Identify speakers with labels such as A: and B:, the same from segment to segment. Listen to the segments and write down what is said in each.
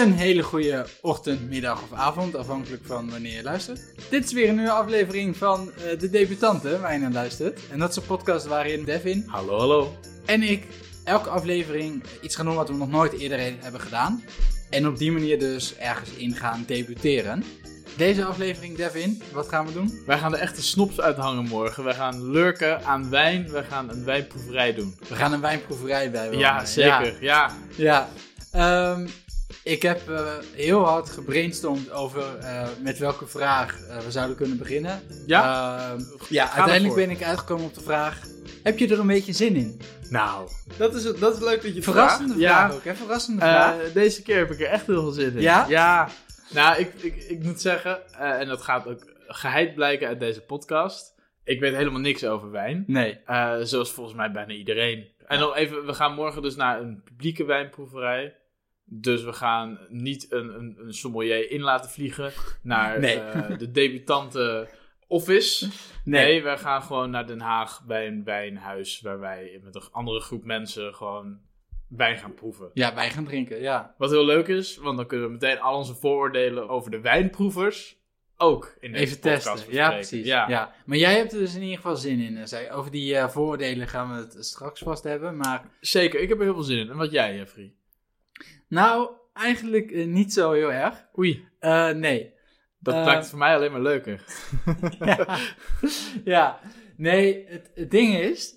A: Een hele goede ochtend, middag of avond, afhankelijk van wanneer je luistert. Dit is weer een nieuwe aflevering van eh, De Debutanten, waar je naar luistert. En dat is een podcast waarin Devin
B: Hallo, hallo.
A: en ik elke aflevering iets gaan doen wat we nog nooit eerder hebben gedaan. En op die manier dus ergens in gaan debuteren. Deze aflevering, Devin, wat gaan we doen?
B: Wij gaan de echte snops uithangen morgen. Wij gaan lurken aan wijn. Wij gaan een wijnproeverij doen.
A: We gaan een wijnproeverij bij.
B: Ja, zeker. Ja.
A: Ja, Ehm, ik heb eh, heel hard gebrainstormd over eh, met welke vraag eh, we zouden kunnen beginnen.
B: Ja?
A: Ehm, ja, uiteindelijk ben ik uitgekomen op de vraag: heb je er een beetje zin in?
B: Nou, dat is, dat is leuk dat je het
A: Verrassende
B: vraagt.
A: vraag
B: Ja.
A: ook, hè? Verrassende
B: Eh,
A: vraag.
B: deze keer heb ik er echt heel veel zin in.
A: Ja?
B: Ja. Nou, ik, ik, ik moet zeggen, eh, en dat gaat ook geheid blijken uit deze podcast. Ik weet helemaal niks over wijn.
A: Nee.
B: Eh, zoals volgens mij bijna iedereen. En dan even, we gaan morgen dus naar een publieke wijnproeverij. Dus we gaan niet een, een, een sommelier in laten vliegen naar
A: Nee.
B: eh, de debutante office.
A: Nee.
B: Nee, wij gaan gewoon naar Den Haag bij een wijnhuis waar wij met een andere groep mensen gewoon wijn gaan proeven.
A: Ja, wij gaan drinken, ja.
B: Wat heel leuk is, want dan kunnen we meteen al onze vooroordelen over de wijnproevers ook in deze
A: Even
B: podcast
A: testen. Ja,
B: bespreken.
A: precies.
B: Ja.
A: Ja. Maar jij hebt er dus in ieder geval zin in. eh, zei- Over die eh, vooroordelen gaan we het straks vast hebben. Maar
B: Zeker, ik heb er heel veel zin in. En wat jij, Jeffrey?
A: Nou, eigenlijk eh, niet zo heel erg.
B: Oei,
A: Eh, nee.
B: dat
A: Eh,
B: maakt het voor mij alleen maar leuker.
A: ja. ja, nee, het, het ding is,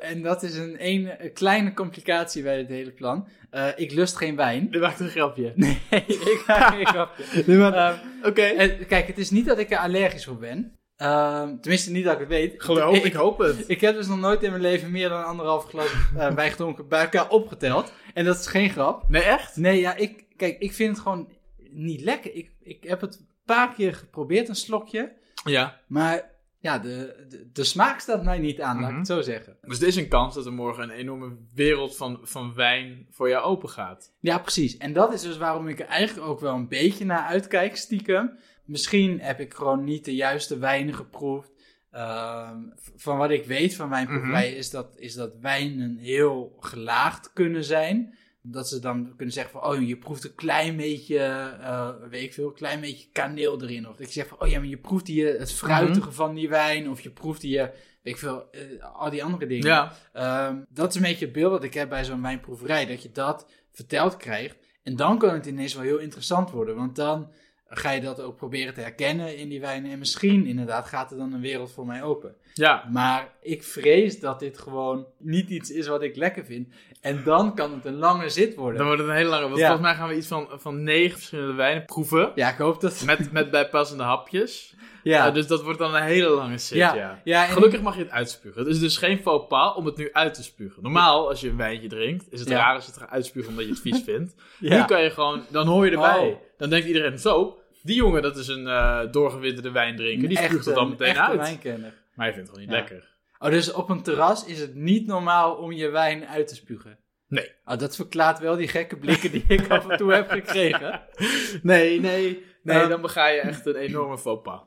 A: en dat is een, een, een kleine complicatie bij het hele plan. Ik lust geen wijn.
B: Dit maakt een grapje.
A: Nee, ik maak geen grapje. Ehm,
B: Oké.
A: kijk, het is niet dat ik er allergisch voor ben. Ehm, tenminste, niet dat ik het weet.
B: Geloof,
A: ik,
B: ik hoop het.
A: ik heb dus nog nooit in mijn leven meer dan anderhalf glas eh, wijn gedronken bij elkaar opgeteld. En dat is geen grap.
B: Nee, echt?
A: Nee, ja, ik, kijk, ik vind het gewoon niet lekker. Ik, ik heb het een paar keer geprobeerd, een slokje.
B: Ja.
A: Maar ja, de, de, de smaak staat mij niet aan, laat ik
B: Mhm.
A: het zo zeggen.
B: Dus er is een kans dat er morgen een enorme wereld van, van wijn voor jou open gaat.
A: Ja, precies. En dat is dus waarom ik er eigenlijk ook wel een beetje naar uitkijk, stiekem. Misschien heb ik gewoon niet de juiste wijnen geproefd. Ehm, van wat ik weet van wijnproeverijen is, dat, is dat wijnen heel gelaagd kunnen zijn. Dat ze dan kunnen zeggen van, oh, je proeft een klein beetje, eh, weet ik veel, een klein beetje kaneel erin. Of ik zeg van, oh ja, maar je proeft hier het fruitige van die wijn. Of je proeft hier, weet ik veel, eh, al die andere dingen.
B: Ja.
A: Ehm, dat is een beetje het beeld dat ik heb bij zo'n wijnproeverij. Dat je dat verteld krijgt. En dan kan het ineens wel heel interessant worden. Want dan ga je dat ook proberen te herkennen in die wijnen. En misschien inderdaad gaat er dan een wereld voor mij open.
B: Ja.
A: Maar ik vrees dat dit gewoon niet iets is wat ik lekker vind. En dan kan het een lange zit worden.
B: Dan wordt het een hele lange... Want
A: Ja.
B: volgens mij gaan we iets van, van negen verschillende wijnen proeven.
A: Ja, ik hoop dat...
B: Met, met bijpassende hapjes.
A: Ja,
B: Eh, dus dat wordt dan een hele lange set,
A: ja,
B: ja.
A: ja. en-
B: Gelukkig mag je het uitspugen. Het is dus geen faux pas om het nu uit te spugen. Normaal, als je een wijntje drinkt, is het raar als je het gaat uitspugen omdat je het vies vindt.
A: Ja.
B: Nu kan je gewoon, dan hoor je erbij.
A: Oh.
B: Dan denkt iedereen, zo, die jongen dat is een eh doorgewinterde wijndrinker. Die spuugt het dan meteen uit.
A: wijnkenner.
B: Maar je vindt het gewoon niet lekker.
A: Oh, dus op een terras is het niet normaal om je wijn uit te spugen?
B: Nee.
A: Oh, dat verklaart wel die gekke blikken die ik af en toe heb gekregen.
B: Nee, nee. Nee,
A: Ehm,
B: dan bega je echt een enorme faux pas.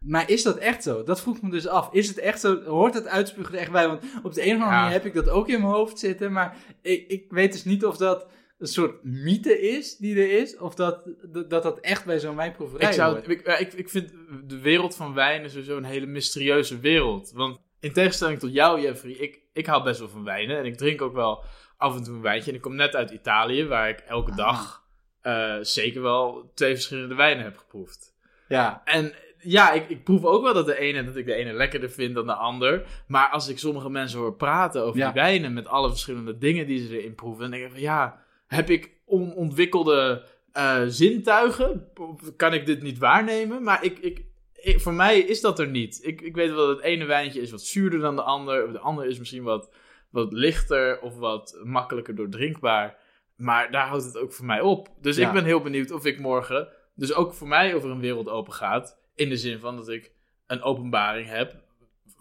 A: Maar is dat echt zo? Dat vroeg me dus af. Is het echt zo? Hoort het uitspugen er echt bij? Want op de een of andere
B: Ja.
A: manier heb ik dat ook in mijn hoofd zitten. Maar ik, ik weet dus niet of dat een soort mythe is die er is. Of dat dat, dat, echt bij zo'n wijnproeverij
B: Ik, zou,
A: hoort.
B: ik, ik, ik vind de wereld van wijn is sowieso een hele mysterieuze wereld. Want in tegenstelling tot jou, Jeffrey, ik, ik hou best wel van wijnen. En ik drink ook wel af en toe een wijntje. En ik kom net uit Italië, waar ik elke
A: Ah.
B: dag eh, zeker wel twee verschillende wijnen heb geproefd.
A: Ja,
B: En ja, ik, ik proef ook wel dat, de ene, dat ik de ene lekkerder vind dan de ander. Maar als ik sommige mensen hoor praten over
A: Ja.
B: die wijnen met alle verschillende dingen die ze erin proeven, dan denk ik van ja, heb ik onontwikkelde eh, zintuigen? Kan ik dit niet waarnemen? Maar ik, ik, ik- voor mij is dat er niet. Ik, ik weet wel dat het ene wijntje is wat zuurder dan de ander. Of de ander is misschien wat, wat lichter of wat makkelijker doordrinkbaar. Maar daar houdt het ook voor mij op. Dus
A: Ja.
B: ik ben heel benieuwd of ik morgen, dus ook voor mij over een wereld open gaat. In de zin van dat ik een openbaring heb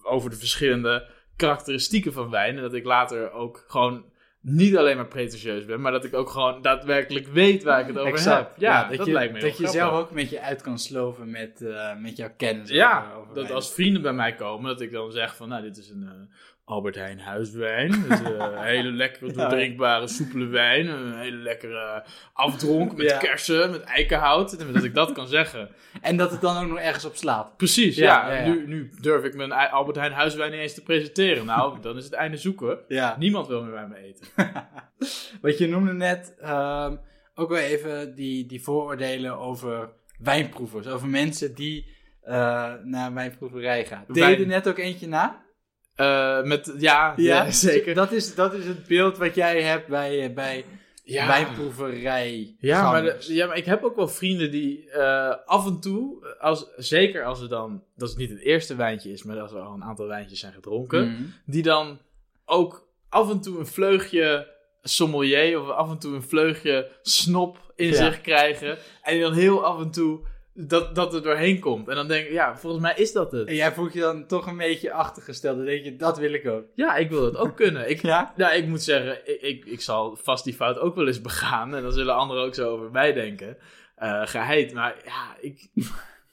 B: over de verschillende karakteristieken van wijn. En dat ik later ook gewoon niet alleen maar pretentieus ben, maar dat ik ook gewoon daadwerkelijk weet waar ik het over
A: exact.
B: heb. Ja, dat,
A: je,
B: lijkt me heel
A: Dat je zelf ook met je uit kan sloven met, eh, met jouw kennis.
B: Ja,
A: over- over
B: dat als vrienden bij mij komen, dat ik dan zeg van, nou, dit is een, eh, Albert Heijn huiswijn. Dus eh, een hele lekkere, doordrinkbare, soepele wijn. Een hele lekkere afdronk met
A: Ja.
B: kersen, met eikenhout. Dat ik dat kan zeggen.
A: En dat het dan ook nog ergens op slaat.
B: Precies,
A: Ja,
B: ja.
A: ja, ja.
B: Nu, nu durf ik mijn Albert Heijn huiswijn niet eens te presenteren. Nou, dan is het einde zoeken. Niemand wil meer bij me eten.
A: Wat je noemde net, ehm, ook wel even die, die vooroordelen over wijnproevers. Over mensen die eh, naar wijnproeverij gaan. Deed je er net ook eentje na?
B: Eh, met, ja, ja, zeker.
A: Dat is, dat is het beeld wat jij hebt bij, eh, bij
B: Ja.
A: wijnproeverij.
B: Ja maar, de- ja, maar ik heb ook wel vrienden die eh, af en toe, als, zeker als er dan, dat het niet het eerste wijntje is, maar als er al een aantal wijntjes zijn gedronken,
A: Mhm.
B: die dan ook af en toe een vleugje sommelier of af en toe een vleugje snop in
A: Ja.
B: zich krijgen. En die dan heel af en toe dat, dat er doorheen komt. En dan denk ik, ja, volgens mij is dat het.
A: En jij voelt je dan toch een beetje achtergesteld. Dan denk je, dat wil ik ook.
B: Ja, ik wil dat ook kunnen. Ik,
A: Ja?
B: Nou, ik moet zeggen, ik, ik, ik zal vast die fout ook wel eens begaan. En dan zullen anderen ook zo over mij denken. Eh geheid, maar ja, ik,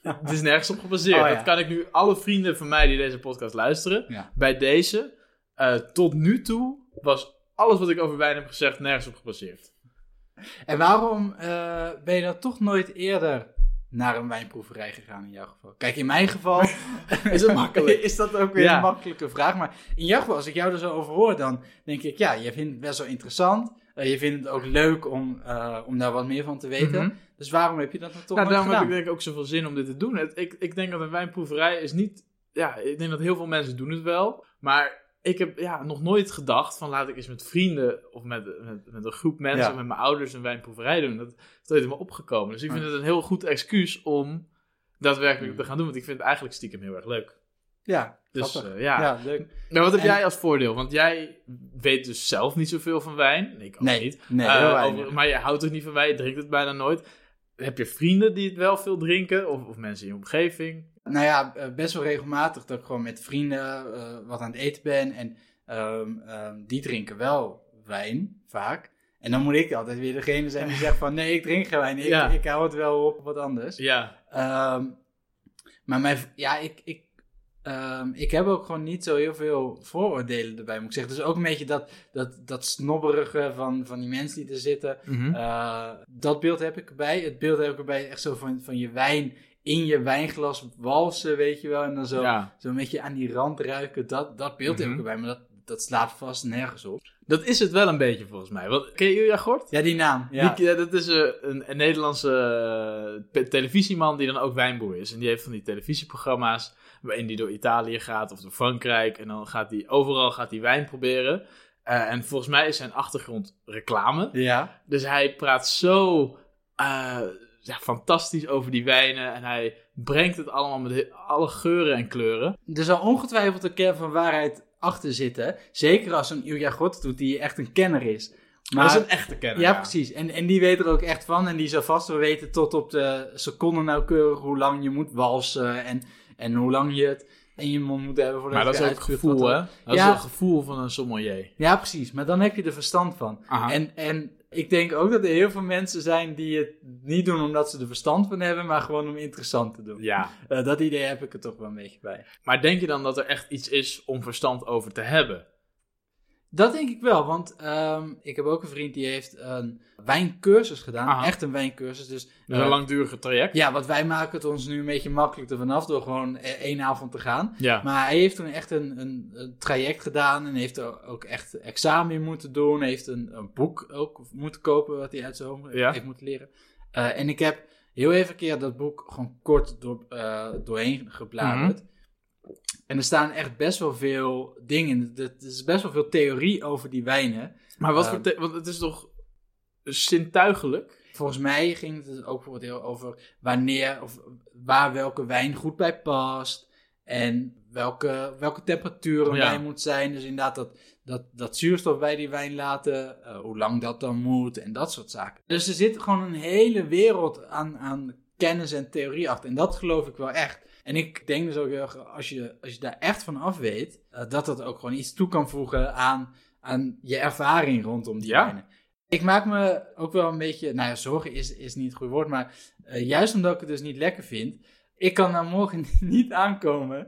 B: het is nergens op gebaseerd.
A: Oh, ja.
B: Dat kan ik nu alle vrienden van mij die deze podcast luisteren.
A: Ja.
B: Bij deze, eh, tot nu toe, was alles wat ik over wijn heb gezegd nergens op gebaseerd.
A: En waarom eh, ben je dan toch nooit eerder naar een wijnproeverij gegaan in jouw geval? Kijk, in mijn geval
B: Is het makkelijk?
A: is dat ook weer
B: Ja.
A: een makkelijke vraag. Maar in jouw geval, als ik jou er zo over hoor, dan denk ik, ja, je vindt het best wel interessant. Eh, je vindt het ook leuk om, eh, om daar wat meer van te weten.
B: Mhm.
A: Dus waarom heb je dat dan toch
B: Nou, daarom heb ik denk ik ook zoveel zin om dit te doen. Het, ik, ik denk dat een wijnproeverij is niet... Ja, ik denk dat heel veel mensen doen het wel. Maar ik heb ja, nog nooit gedacht van laat ik eens met vrienden of met, met, met een groep mensen
A: Ja.
B: of met mijn ouders een wijnproeverij doen. Dat is nooit in me opgekomen. Dus ik vind het een heel goed excuus om daadwerkelijk te gaan doen. Want ik vind het eigenlijk stiekem heel erg leuk.
A: Ja,
B: Dus eh, ja.
A: ja, leuk.
B: Nou, wat heb
A: En-
B: jij als voordeel? Want jij weet dus zelf niet zoveel van wijn. Ik ook
A: Nee,
B: niet.
A: nee,
B: Eh, over- maar je houdt er niet van wijn, je drinkt het bijna nooit. Heb je vrienden die het wel veel drinken? Of, of mensen in je omgeving?
A: Nou ja, eh, best wel regelmatig dat ik gewoon met vrienden eh, wat aan het eten ben. En ehm, ehm, die drinken wel wijn, vaak. En dan moet ik altijd weer degene zijn die zegt van... Nee, ik drink geen wijn. Ik,
B: Ja.
A: ik hou het wel op wat anders.
B: Ja.
A: Ehm, maar mijn, ja, ik, ik, ik heb ook gewoon niet zo heel veel vooroordelen erbij, moet ik zeggen. Dus ook een beetje dat, dat, dat snobberige van, van die mensen die er zitten.
B: Mhm.
A: Eh, dat beeld heb ik erbij. Het beeld heb ik erbij echt zo van, van je wijn in je wijnglas walsen, weet je wel. En dan zo,
B: ja.
A: zo een beetje aan die rand ruiken. Dat, dat beeld heb
B: Mhm.
A: ik erbij, maar dat, dat slaat vast nergens op.
B: Dat is het wel een beetje volgens mij. Want, ken je Ilja Gort?
A: Ja, die naam. Ja.
B: Die- dat is eh, een, een Nederlandse eh, televisieman die dan ook wijnboer is. En die heeft van die televisieprogramma's waarin die door Italië gaat of door Frankrijk. En dan gaat hij overal gaat hij wijn proberen. Eh, en volgens mij is zijn achtergrond reclame.
A: ja.
B: Dus hij praat zo ja, fantastisch over die wijnen. En hij brengt het allemaal met alle geuren en kleuren.
A: Er zal ongetwijfeld een kern van waarheid achter zitten. Zeker als een Ilja God doet die echt een kenner is.
B: Maar dat is een echte kenner.
A: Ja, precies. En, en die weet er ook echt van. En die zal vast wel weten tot op de seconde nauwkeurig hoe lang je moet walsen. En, en hoe lang je het in je mond moet hebben. Voordat
B: Maar dat
A: je
B: is ook het gevoel, hè? Dat
A: Ja.
B: is het gevoel van een sommelier.
A: Ja, precies. Maar dan heb je er verstand van.
B: Aha.
A: En, en ik denk ook dat er heel veel mensen zijn die het niet doen omdat ze er verstand van hebben. Maar gewoon om interessant te doen.
B: Ja.
A: Eh, dat idee heb ik er toch wel een beetje bij.
B: Maar denk je dan dat er echt iets is om verstand over te hebben?
A: Dat denk ik wel, want ehm, ik heb ook een vriend die heeft een wijncursus gedaan.
B: Aha.
A: Echt een wijncursus. Dus,
B: Dus
A: eh,
B: een langdurige traject?
A: ja, wat wij maken het ons nu een beetje makkelijk ervan af door gewoon eh, één avond te gaan.
B: Ja.
A: Maar hij heeft toen echt een, een, een traject gedaan en heeft er ook echt examen in moeten doen. Heeft een, een boek ook moeten kopen wat hij uit zijn hoofd
B: Ja.
A: heeft moeten leren. Eh, en ik heb heel even een keer dat boek gewoon kort door, eh, doorheen gebladerd.
B: Mhm.
A: En er staan echt best wel veel dingen. in. Er is best wel veel theorie over die wijnen.
B: Maar wat
A: Ehm,
B: voor... te- want het is toch zintuigelijk?
A: Volgens mij ging het dus ook bijvoorbeeld heel over wanneer of waar welke wijn goed bij past. En welke, welke temperatuur een
B: Ja.
A: wijn moet zijn. Dus inderdaad dat, dat, dat zuurstof bij die wijn laten. eh, hoe lang dat dan moet en dat soort zaken. Dus er zit gewoon een hele wereld aan, aan kennis en theorie achter. En dat geloof ik wel echt. En ik denk dus ook heel erg, als je, als je daar echt van af weet, eh, dat dat ook gewoon iets toe kan voegen aan, aan je ervaring rondom die
B: Ja.
A: wijnen. Ik maak me ook wel een beetje, nou ja, zorgen is, is niet het goede woord, maar eh, juist omdat ik het dus niet lekker vind, ik kan nou morgen niet aankomen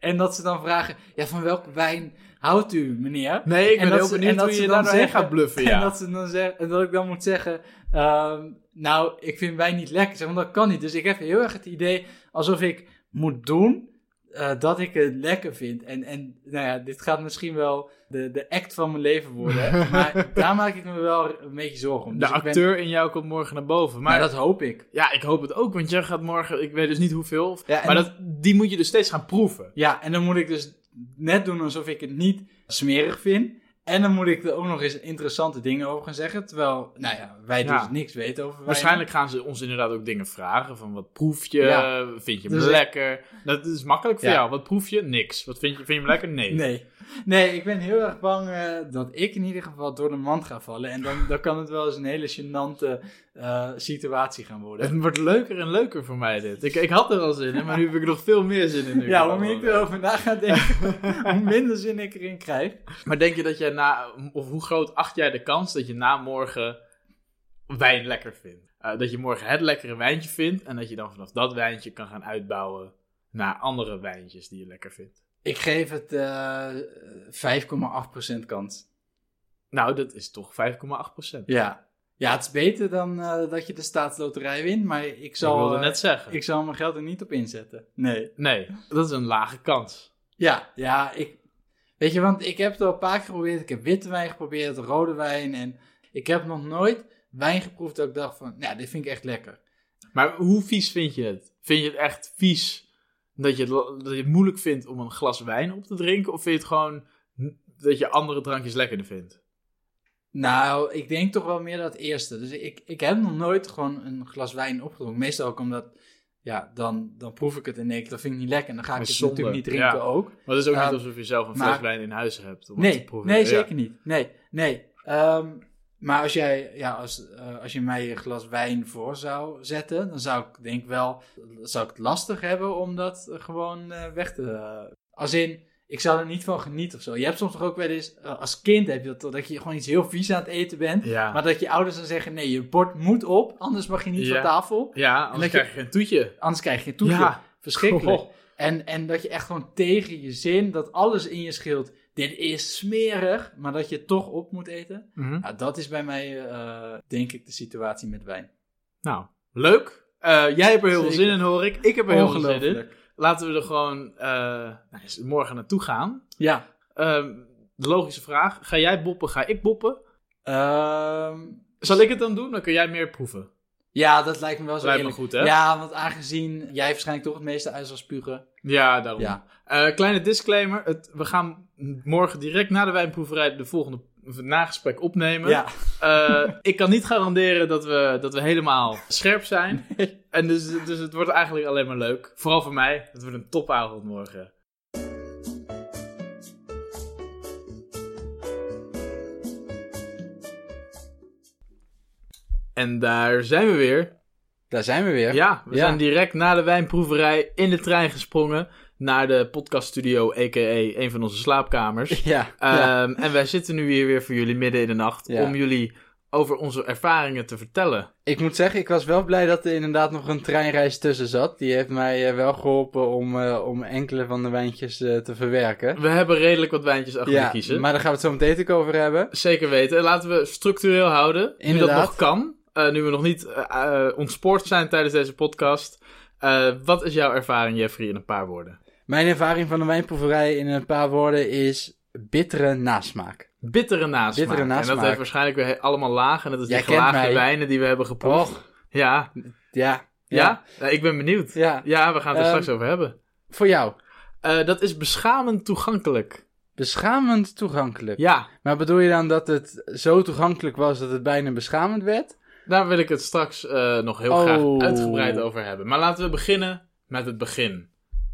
A: En dat ze dan vragen, ja, van welke wijn houdt u, meneer?
B: Nee, ik
A: En
B: ben heel
A: en
B: benieuwd
A: dat
B: hoe je
A: dan
B: daar doorheen
A: zeggen-
B: gaat bluffen,
A: En
B: ja.
A: dat, ze dan zeg, en dat ik dan moet zeggen, ehm, nou, ik vind wijn niet lekker. Zeg, want dat kan niet. Dus ik heb heel erg het idee alsof ik moet doen eh, dat ik het lekker vind. En, en nou ja, dit gaat misschien wel de, de act van mijn leven worden. maar daar maak ik me wel een beetje zorgen om.
B: De
A: Dus ben-
B: acteur in jou komt morgen naar boven. Maar
A: dat hoop ik.
B: ja, ik hoop het ook, want jij gaat morgen, ik weet dus niet hoeveel.
A: Ja,
B: maar dat, die moet je dus steeds gaan proeven.
A: Ja, en dan moet ik dus net doen alsof ik het niet smerig vind. En dan moet ik er ook nog eens interessante dingen over gaan zeggen. Terwijl, nou ja, wij
B: Ja.
A: dus niks weten over.
B: Waarschijnlijk gaan ze ons inderdaad ook dingen vragen. Van wat proef je?
A: Ja.
B: Vind je hem
A: Dus-
B: lekker? Dat is makkelijk voor
A: Ja.
B: jou. Wat proef je? Niks. Wat vind je, vind je hem lekker? Nee.
A: Nee. Nee, ik ben heel erg bang eh, dat ik in ieder geval door de mand ga vallen. En dan, dan kan het wel eens een hele gênante eh, situatie gaan worden.
B: Het wordt leuker en leuker voor mij dit. Ik, ik had er al zin in, maar nu heb ik nog veel meer zin in. nu
A: Ja, hoe meer ik erover na ga denken, hoe minder zin ik erin krijg.
B: Maar denk je dat jij na, of hoe groot acht jij de kans dat je na morgen wijn lekker vindt? Eh, dat je morgen het lekkere wijntje vindt en dat je dan vanaf dat wijntje kan gaan uitbouwen naar andere wijntjes die je lekker vindt.
A: Ik geef het eh 5,8% kans.
B: Nou, dat is toch 5,8%.
A: Ja. Ja, het is beter dan eh, dat je de staatsloterij wint, maar ik
B: Ik
A: zal,
B: wilde
A: eh,
B: net zeggen.
A: ik zal mijn geld er niet op inzetten. Nee.
B: Nee, dat is een lage kans.
A: Ja, ja, ik... Weet je, want ik heb het al een paar keer geprobeerd. Ik heb witte wijn geprobeerd, rode wijn. En ik heb nog nooit wijn geproefd dat ik dacht van, nou, dit vind ik echt lekker.
B: Maar hoe vies vind je het? Vind je het echt vies dat je het, dat je het moeilijk vindt om een glas wijn op te drinken? Of vind je het gewoon dat je andere drankjes lekkerder vindt?
A: Nou, ik denk toch wel meer dat eerste. Dus ik, ik heb nog nooit gewoon een glas wijn opgedronken. Meestal ook omdat, ja, dan, dan proef ik het en denk ik, dat vind ik niet lekker. En dan ga ik het
B: zonde,
A: natuurlijk niet drinken
B: ja.
A: ook.
B: Maar het is ook niet alsof je zelf een
A: maar-
B: fles wijn in huis hebt om het te proeven.
A: nee,
B: Ja.
A: zeker niet. Nee, nee. Ehm, maar als jij, ja, als, eh, als je mij een glas wijn voor zou zetten, dan zou ik denk wel, zou ik het lastig hebben om dat gewoon eh, weg te. eh, als in, ik zou er niet van genieten of zo. Je hebt soms toch ook wel eens, eh, als kind heb je dat, dat je gewoon iets heel vies aan het eten bent.
B: Ja,
A: Maar dat je ouders dan zeggen, nee, je bord moet op, anders mag je niet
B: Ja.
A: van tafel.
B: ja anders
A: je-
B: krijg je geen toetje.
A: Anders krijg je een toetje.
B: Ja,
A: Verschrikkelijk.
B: Goh.
A: En, en dat je echt gewoon tegen je zin, dat alles in je scheelt, dit is smerig, maar dat je het toch op moet eten.
B: Mhm.
A: Nou, dat is bij mij, eh, denk ik, de situatie met wijn.
B: Nou, leuk. Eh, jij hebt er heel veel zin in, hoor ik. Ik heb er heel veel zin in. Laten we er gewoon eh, nou, morgen naartoe gaan.
A: Ja.
B: Ehm, de logische vraag. Ga jij boppen, ga ik boppen?
A: Ehm,
B: Zal ik het dan doen? Dan kun jij meer proeven.
A: ja, dat lijkt me wel zo
B: Lijkt me goed, hè?
A: Ja, want aangezien jij waarschijnlijk toch het meeste uit zal spugen.
B: Ja, daarom.
A: Ja.
B: Eh, kleine disclaimer. Het, we gaan morgen direct na de wijnproeverij de volgende nagesprek opnemen.
A: Ja.
B: Eh, ik kan niet garanderen dat we, dat we helemaal scherp zijn. En dus, dus het wordt eigenlijk alleen maar leuk. Vooral voor mij. Het wordt een topavond morgen. En daar zijn we weer.
A: Daar zijn we weer.
B: Ja, we
A: Ja.
B: zijn direct na de wijnproeverij in de trein gesprongen naar de podcaststudio, a.k.a. een van onze slaapkamers.
A: Ja. ja.
B: Ehm, en wij zitten nu hier weer voor jullie midden in de nacht
A: Ja.
B: om jullie over onze ervaringen te vertellen.
A: Ik moet zeggen, ik was wel blij dat er inderdaad nog een treinreis tussen zat. Die heeft mij eh, wel geholpen om, eh, om enkele van de wijntjes eh, te verwerken.
B: We hebben redelijk wat wijntjes achter
A: Ja,
B: kiezen.
A: maar daar gaan we het zo meteen ook over hebben.
B: Zeker weten. Laten we structureel houden. Nu dat
A: Inderdaad.
B: nog kan. Nu we nog niet ontspoord zijn tijdens deze podcast. Wat is jouw ervaring, Jeffrey, in een paar woorden?
A: Mijn ervaring van de wijnproeverij in een paar woorden is bittere nasmaak.
B: Bittere nasmaak.
A: Bittere
B: En
A: nasmaak.
B: dat heeft waarschijnlijk weer allemaal lagen. En dat is
A: Jij
B: die gelaagde wijnen die we hebben geproefd.
A: Och,
B: Ja.
A: ja.
B: Ja? Nou, ik ben benieuwd. Ja,
A: Ja,
B: we gaan het er
A: Ehm,
B: straks over hebben.
A: voor jou.
B: Eh, dat is beschamend toegankelijk.
A: Beschamend toegankelijk.
B: Ja,
A: Maar bedoel je dan dat het zo toegankelijk was dat het bijna beschamend werd?
B: daar wil ik het straks eh, nog heel
A: Oh.
B: graag uitgebreid over hebben. Maar laten we beginnen met het begin.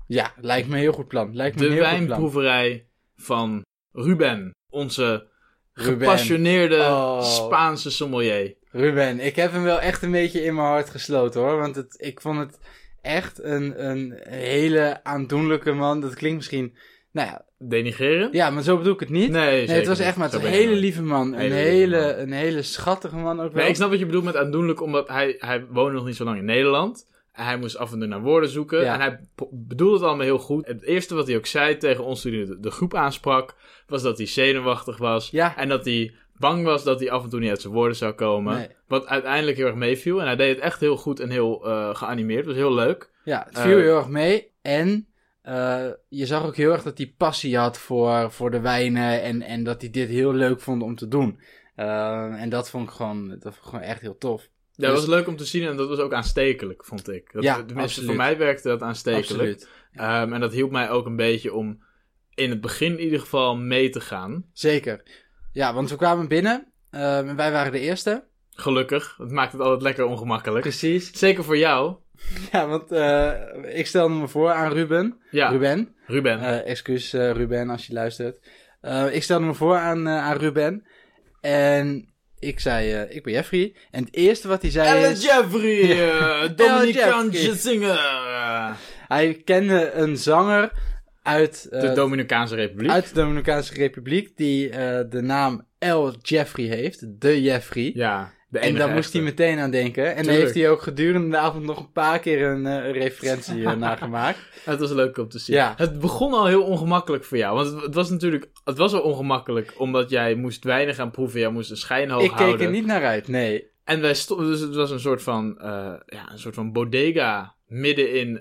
A: Ja, lijkt me een heel goed plan. Lijkt me
B: De
A: een heel goed plan.
B: wijnproeverij van Ruben, onze
A: Ruben.
B: gepassioneerde
A: Oh.
B: Spaanse sommelier.
A: Ruben, ik heb hem wel echt een beetje in mijn hart gesloten hoor. Want het, ik vond het echt een, een hele aandoenlijke man. Dat klinkt misschien, nou ja,
B: Denigreren?
A: ja, maar zo bedoel ik het niet.
B: Nee,
A: Nee, het was echt maar een hele lieve man. Een
B: Hele man.
A: een hele schattige man ook wel.
B: Nee, ik snap wat je bedoelt met aandoenlijk, omdat hij, hij woonde nog niet zo lang in Nederland. Hij moest af en toe naar woorden zoeken.
A: Ja.
B: En hij bedoelde het allemaal heel goed. Het eerste wat hij ook zei tegen ons toen hij de, de groep aansprak, was dat hij zenuwachtig was.
A: Ja.
B: En dat hij bang was dat hij af en toe niet uit zijn woorden zou komen.
A: Nee.
B: Wat uiteindelijk heel erg meeviel. En hij deed het echt heel goed en heel eh, geanimeerd. Het was heel leuk.
A: Ja, het viel
B: Eh,
A: heel erg mee. En eh, je zag ook heel erg dat hij passie had voor, voor de wijnen. En, en dat hij dit heel leuk vond om te doen. En dat vond ik gewoon, dat vond ik gewoon echt heel tof.
B: Ja, dat
A: Dus-
B: was leuk om te zien en dat was ook aanstekelijk, vond ik. Dat,
A: Ja,
B: tenminste,
A: absoluut.
B: voor mij werkte dat aanstekelijk. Ehm, en dat hielp mij ook een beetje om in het begin in ieder geval mee te gaan.
A: Zeker. Ja, want we kwamen binnen. eh, en wij waren de eerste.
B: Gelukkig. Dat maakt het altijd lekker ongemakkelijk.
A: Precies.
B: Zeker voor jou.
A: Ja, want eh, ik stelde me voor aan Ruben.
B: Ja,
A: Ruben.
B: Ruben.
A: Eh, excuus eh, Ruben als je luistert. Ik stelde me voor aan, aan Ruben. En ik zei, eh, ik ben Jeffrey. En het eerste wat hij zei
B: Elle
A: is...
B: Jeffrey, eh, Dominicaanse
A: Jeffrey.
B: zinger.
A: Hij kende een zanger uit, eh,
B: De Dominicaanse Republiek.
A: uit de Dominicaanse Republiek. Die eh, de naam L. Jeffrey heeft. De Jeffrey.
B: Ja,
A: en daar moest hij meteen aan denken. En
B: Tuurlijk.
A: heeft hij ook gedurende de avond nog een paar keer een, eh, referentie eh, naar gemaakt.
B: Het was leuk om te zien.
A: Ja.
B: Het begon al heel ongemakkelijk voor jou. Want het, het was natuurlijk... Het was al ongemakkelijk omdat jij moest weinig gaan proeven. Jij moest een schijn hoog
A: ik
B: houden.
A: keek er niet naar uit, nee.
B: En wij stonden, dus het was een soort van, eh, ja, een soort van bodega midden in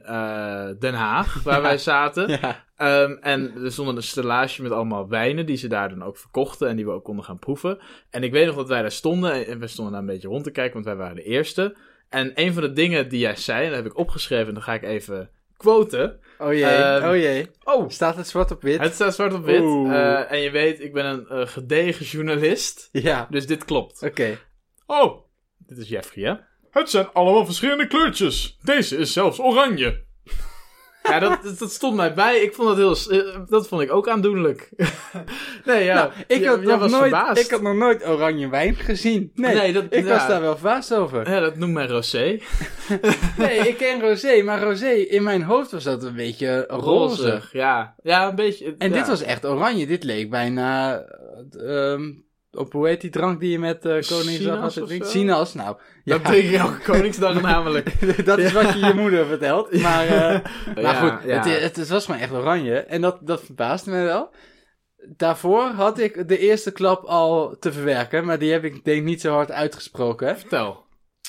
B: Den Haag, waar
A: Ja.
B: wij zaten.
A: Ja,
B: Ehm, en er stond een stellage met allemaal wijnen die ze daar dan ook verkochten en die we ook konden gaan proeven. En ik weet nog dat wij daar stonden en we stonden daar een beetje rond te kijken, want wij waren de eerste. En een van de dingen die jij zei, en dat heb ik opgeschreven en dan ga ik even quoten.
A: oh jee,
B: Ehm,
A: oh jee.
B: Oh,
A: Staat het zwart op wit?
B: het staat zwart op wit. Eh, en je weet, ik ben een eh, gedegen journalist,
A: Ja,
B: dus dit klopt.
A: oké.
B: Oh, dit is Jeffrey, hè? Het zijn allemaal verschillende kleurtjes. Deze is zelfs oranje. Ja, dat, dat, stond mij bij. Ik vond dat heel... eh, Dat vond ik ook aandoenlijk. nee, ja.
A: Nou, ik, had nog
B: was
A: nooit,
B: verbaasd.
A: ik had nog nooit oranje wijn gezien. Nee,
B: Nee, dat-
A: ik
B: ja.
A: was daar wel verbaasd over.
B: Ja, dat noemt mij rosé.
A: Nee, ik ken rosé, maar rosé, in mijn hoofd was dat een beetje roze.
B: Rozig, ja. Ja, een beetje...
A: En
B: ja.
A: dit was echt oranje. Dit leek bijna eh, ehm, op hoe heet die drank die je met eh Koningsdag altijd
B: of
A: drinkt? Sinaas, nou. Ja,
B: Dat drink ik elke Koningsdag namelijk.
A: dat is wat je je moeder vertelt. Maar, eh, maar goed,
B: ja.
A: Het, het, het was gewoon echt oranje. En dat, dat verbaasde me wel. Daarvoor had ik de eerste klap al te verwerken, maar die heb ik denk niet zo hard uitgesproken.
B: Vertel.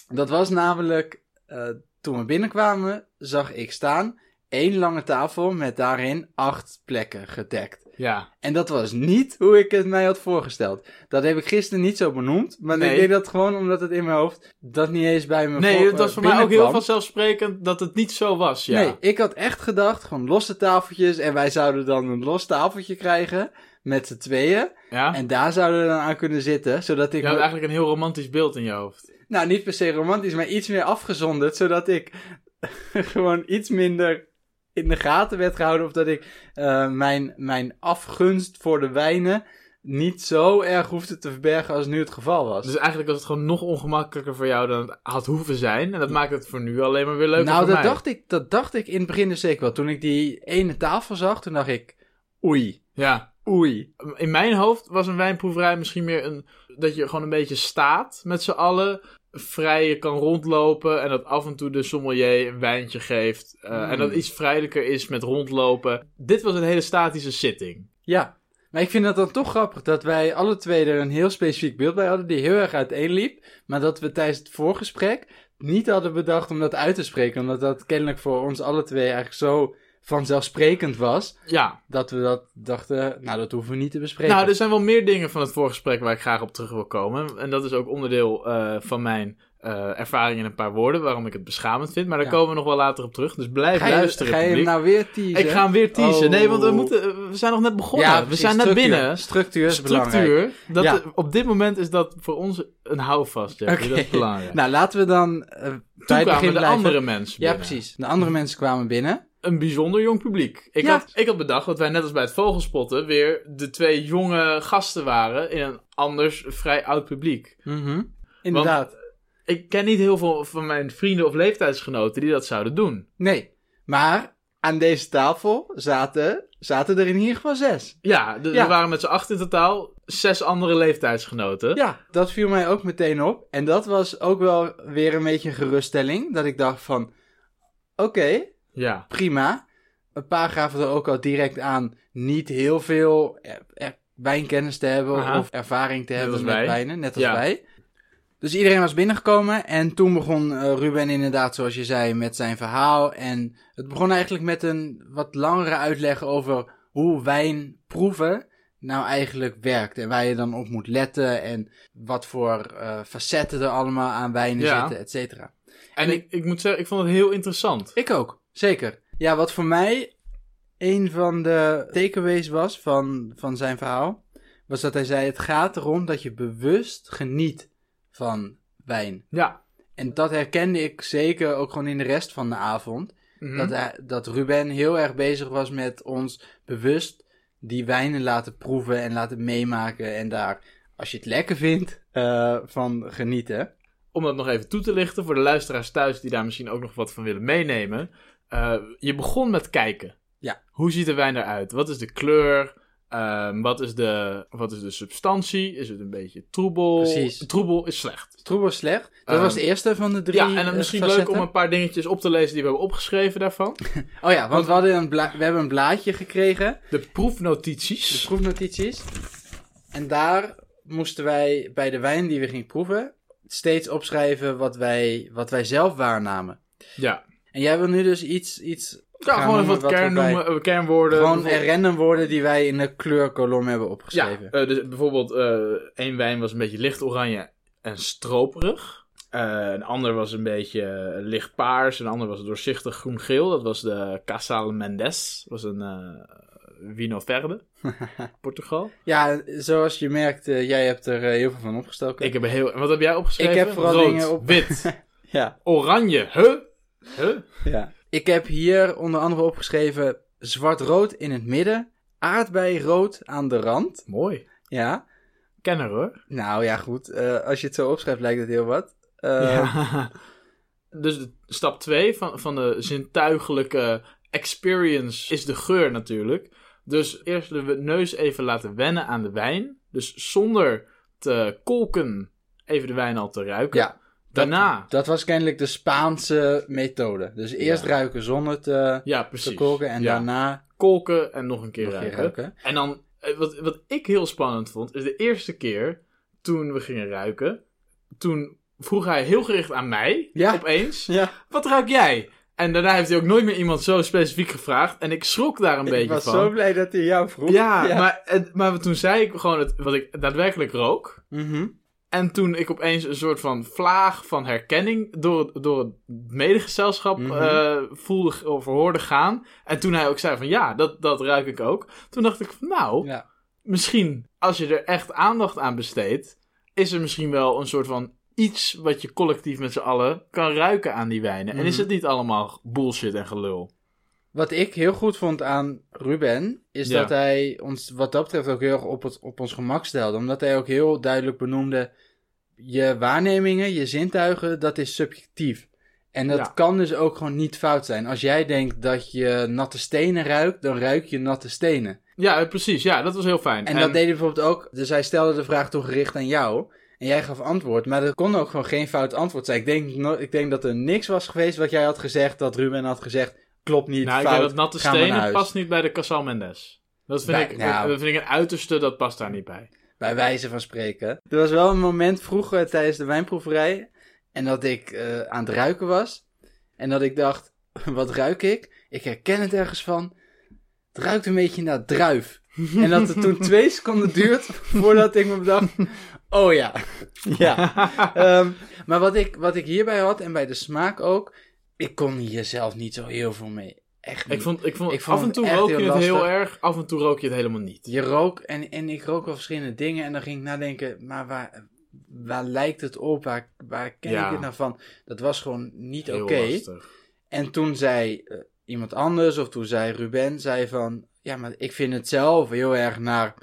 A: Dat was namelijk, eh, toen we binnenkwamen, zag ik staan één lange tafel met daarin acht plekken gedekt.
B: Ja.
A: En dat was niet hoe ik het mij had voorgesteld. Dat heb ik gisteren niet zo benoemd, maar
B: Nee.
A: ik deed dat gewoon omdat het in mijn hoofd dat niet eens bij me
B: Nee, het was voor mij ook heel vanzelfsprekend dat het niet zo was, ja.
A: Nee, ik had echt gedacht, gewoon losse tafeltjes en wij zouden dan een los tafeltje krijgen met z'n tweeën.
B: Ja?
A: En daar zouden we dan aan kunnen zitten, zodat ik...
B: Je had eigenlijk een heel romantisch beeld in je hoofd.
A: Nou, niet per se romantisch, maar iets meer afgezonderd, zodat ik gewoon iets minder in de gaten werd gehouden. Of dat ik eh, mijn, mijn afgunst voor de wijnen niet zo erg hoefde te verbergen als nu het geval was.
B: Dus eigenlijk was het gewoon nog ongemakkelijker voor jou dan het had hoeven zijn. En dat maakt het voor nu alleen maar weer leuker
A: nou,
B: voor
A: dat
B: mij.
A: dacht, ik, dat dacht ik in het begin dus zeker wel. Toen ik die ene tafel zag, toen dacht ik, oei,
B: Ja.
A: oei.
B: In mijn hoofd was een wijnproeverij misschien meer een... Dat je gewoon een beetje staat met z'n allen. Vrij kan rondlopen. En dat af en toe de sommelier een wijntje geeft. eh,
A: Mm.
B: En dat iets vrijelijker is met rondlopen. Dit was een hele statische zitting.
A: Ja, maar ik vind het dan toch grappig dat wij alle twee er een heel specifiek beeld bij hadden die heel erg uiteenliep. Maar dat we tijdens het voorgesprek niet hadden bedacht om dat uit te spreken. Omdat dat kennelijk voor ons alle twee eigenlijk zo vanzelfsprekend was.
B: Ja.
A: Dat we dat dachten, nou dat hoeven we niet te bespreken.
B: Nou, er zijn wel meer dingen van het voorgesprek waar ik graag op terug wil komen. En dat is ook onderdeel eh, van mijn eh, ervaring in een paar woorden. Waarom ik het beschamend vind. Maar daar
A: Ja.
B: komen we nog wel later op terug. Dus blijf
A: ga je,
B: luisteren,
A: ga je hem nou weer teasen?
B: Ik ga hem weer teasen.
A: Oh.
B: Nee, want we, moeten, we zijn nog net begonnen.
A: Ja,
B: we zijn net binnen.
A: Structuur is belangrijk.
B: Structuur. Dat,
A: Ja.
B: Op dit moment is dat voor ons een houvast. Jeffrey.
A: Oké.
B: Dat is belangrijk.
A: Nou, laten we dan eh, bij het begin
B: de
A: blijven.
B: andere mensen
A: Ja,
B: binnen.
A: precies. De andere mensen kwamen binnen.
B: Een bijzonder jong publiek. Ik,
A: Ja.
B: had, ik had bedacht dat wij net als bij het vogelspotten weer de twee jonge gasten waren in een anders vrij oud publiek.
A: Mhm. Inderdaad.
B: Ik ken niet heel veel van mijn vrienden of leeftijdsgenoten die dat zouden doen.
A: Nee, maar aan deze tafel zaten, zaten er in ieder geval zes.
B: Ja. er waren met z'n acht in totaal zes andere leeftijdsgenoten.
A: Ja, dat viel mij ook meteen op. En dat was ook wel weer een beetje een geruststelling. Dat ik dacht van, Oké,
B: Ja.
A: prima. Een paar gaven er ook al direct aan niet heel veel er- er- wijnkennis te hebben
B: Aha.
A: of ervaring te
B: Net
A: hebben met
B: wij.
A: wijnen, net als
B: Ja.
A: wij. Dus iedereen was binnengekomen en toen begon eh, Ruben inderdaad, zoals je zei, met zijn verhaal. En het begon eigenlijk met een wat langere uitleg over hoe wijn proeven nou eigenlijk werkt. En waar je dan op moet letten en wat voor eh, facetten er allemaal aan wijnen
B: Ja.
A: zitten, et cetera.
B: En ik, ik moet zeggen, ik vond het heel interessant.
A: Ik ook, zeker. Ja, wat voor mij een van de takeaways was van, van zijn verhaal, was dat hij zei: Het gaat erom dat je bewust geniet van wijn.
B: Ja.
A: En dat herkende ik zeker ook gewoon in de rest van de avond.
B: Mhm.
A: Dat, hij, dat Ruben heel erg bezig was met ons bewust die wijnen laten proeven en laten meemaken. En daar, als je het lekker vindt, eh, van genieten.
B: Om dat nog even toe te lichten voor de luisteraars thuis die daar misschien ook nog wat van willen meenemen. Eh, je begon met kijken.
A: Ja.
B: Hoe ziet de wijn eruit? Wat is de kleur? Ehm, wat, is de, wat is de substantie? Is het een beetje troebel?
A: Precies.
B: Troebel is slecht.
A: Troebel slecht. Dat
B: Ehm,
A: was de eerste van de drie.
B: ja, en dan
A: eh,
B: misschien
A: facetten.
B: leuk om een paar dingetjes op te lezen die we hebben opgeschreven daarvan.
A: Oh ja, want we, hadden een bla- we hebben een blaadje gekregen,
B: De
A: de
B: proefnotities.
A: proefnotities. En daar moesten wij bij de wijn die we gingen proeven steeds opschrijven wat wij, wat wij zelf waarnamen.
B: Ja.
A: En jij wil nu dus iets, iets
B: Ja, gewoon even wat kern noemen, eh, kernwoorden.
A: Gewoon random woorden die wij in de kleurkolom hebben
B: Ja,
A: opgeschreven.
B: eh, dus bijvoorbeeld eh één wijn was een beetje licht oranje en stroperig. Een ander was een beetje licht paars. Een ander was doorzichtig groen-geel. Dat was de Casal Mendes. Dat was een Vino Verde. Portugal.
A: Ja, zoals je merkt, jij hebt er heel veel van opgestoken.
B: Ik heb er heel... Wat heb jij opgeschreven?
A: Ik heb vooral
B: Rood,
A: dingen op-
B: wit,
A: Ja,
B: oranje. Huh? Huh?
A: ja. Ik heb hier onder andere opgeschreven zwart-rood in het midden, aardbeirood aan de rand.
B: Mooi.
A: Ja,
B: Kenner hoor.
A: nou ja, goed. eh, als je het zo opschrijft, lijkt het heel wat. Eh,
B: Ja. Dus de, stap 2 van, van de zintuigelijke experience is de geur natuurlijk. Dus eerst de neus even laten wennen aan de wijn. Dus zonder te kolken even de wijn al te ruiken.
A: Ja,
B: Daarna,
A: Dat was kennelijk de Spaanse methode. Dus eerst
B: Ja.
A: ruiken zonder te,
B: ja
A: te kolken en
B: Ja.
A: daarna
B: kolken en nog een keer,
A: nog
B: ruiken.
A: ruiken.
B: En dan, eh, wat, wat ik heel spannend vond, is de eerste keer toen we gingen ruiken. Toen vroeg hij heel gericht aan mij, opeens. Wat ruik jij? En daarna heeft hij ook nooit meer iemand zo specifiek gevraagd. En ik schrok daar een
A: ik
B: beetje
A: was
B: van.
A: zo blij dat hij jou vroeg.
B: ja, Maar, maar toen zei ik gewoon het, wat ik daadwerkelijk rook.
A: Mhm.
B: En toen ik opeens een soort van vlaag van herkenning door, het- door het medegezelschap
A: Mhm.
B: eh, voelde of hoorde gaan. En toen hij ook zei van ja, dat, dat ruik ik ook. Toen dacht ik van nou,
A: ja.
B: misschien als je er echt aandacht aan besteedt, is er misschien wel een soort van iets wat je collectief met z'n allen kan ruiken aan die wijnen. En is
A: Mhm.
B: het niet allemaal bullshit en gelul?
A: Wat ik heel goed vond aan Ruben, is
B: Ja.
A: dat hij ons wat dat betreft ook heel erg op, het, op ons gemak stelde. Omdat hij ook heel duidelijk benoemde, je waarnemingen, je zintuigen, dat is subjectief. En dat
B: Ja.
A: kan dus ook gewoon niet fout zijn. Als jij denkt dat je natte stenen ruikt, dan ruik je natte stenen.
B: Ja, eh, precies. Ja, dat was heel fijn.
A: En, dat deed hij bijvoorbeeld ook. Dus hij stelde de vraag toen gericht aan jou. En jij gaf antwoord. Maar er kon ook gewoon geen fout antwoord zijn. Ik denk, ik denk dat er niks was geweest wat jij had gezegd. Dat Ruben had gezegd. Klopt niet.
B: Nou, ik
A: fout.
B: denk dat natte stenen past niet bij de Casal Mendes. Dat vind,
A: Bij-
B: ik,
A: nou.
B: dat vind ik een uiterste, dat past daar niet bij.
A: Bij wijze van spreken. Er was wel een moment vroeger tijdens de wijnproeverij. En dat ik eh, aan het ruiken was. En dat ik dacht, wat ruik ik? Ik herken het ergens van. Het ruikt een beetje naar druif. en dat het toen twee seconden duurt voordat ik me bedacht, oh ja. ja. Ehm, maar wat ik, wat ik hierbij had, en bij de smaak ook, ik kon hier zelf niet zo heel veel mee. Echt niet.
B: Ik vond, ik vond,
A: Ik vond
B: af en toe rook je
A: heel
B: het heel erg, af en toe rook je het helemaal niet.
A: Je rook, en, en ik rook wel verschillende dingen. En dan ging ik nadenken, maar waar, waar lijkt het op? Waar, waar ken
B: Ja.
A: ik het nou van? Dat was gewoon niet oké. En toen zei eh, iemand anders, of toen zei Ruben, zei van... Ja, maar ik vind het zelf heel erg naar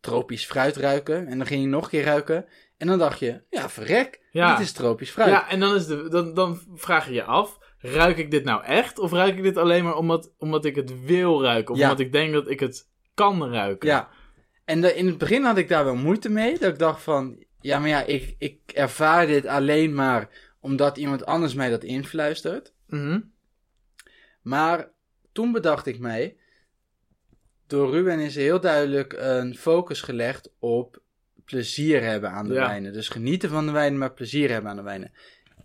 A: tropisch fruit ruiken. En dan ging je nog een keer ruiken. En dan dacht je, ja, verrek,
B: Ja.
A: dit is tropisch fruit.
B: Ja, en dan, is de, dan, dan vraag je je af, ruik ik dit nou echt? Of ruik ik dit alleen maar omdat, omdat ik het wil ruiken? Of
A: Ja.
B: omdat ik denk dat ik het kan ruiken?
A: Ja. En de- in het begin had ik daar wel moeite mee. Dat ik dacht van, ja, maar ja, ik, ik ervaar dit alleen maar omdat iemand anders mij dat influistert.
B: Mhm.
A: Maar toen bedacht ik mij, door Ruben is er heel duidelijk een focus gelegd op plezier hebben aan de
B: Ja.
A: wijnen. Dus genieten van de wijnen, maar plezier hebben aan de wijnen.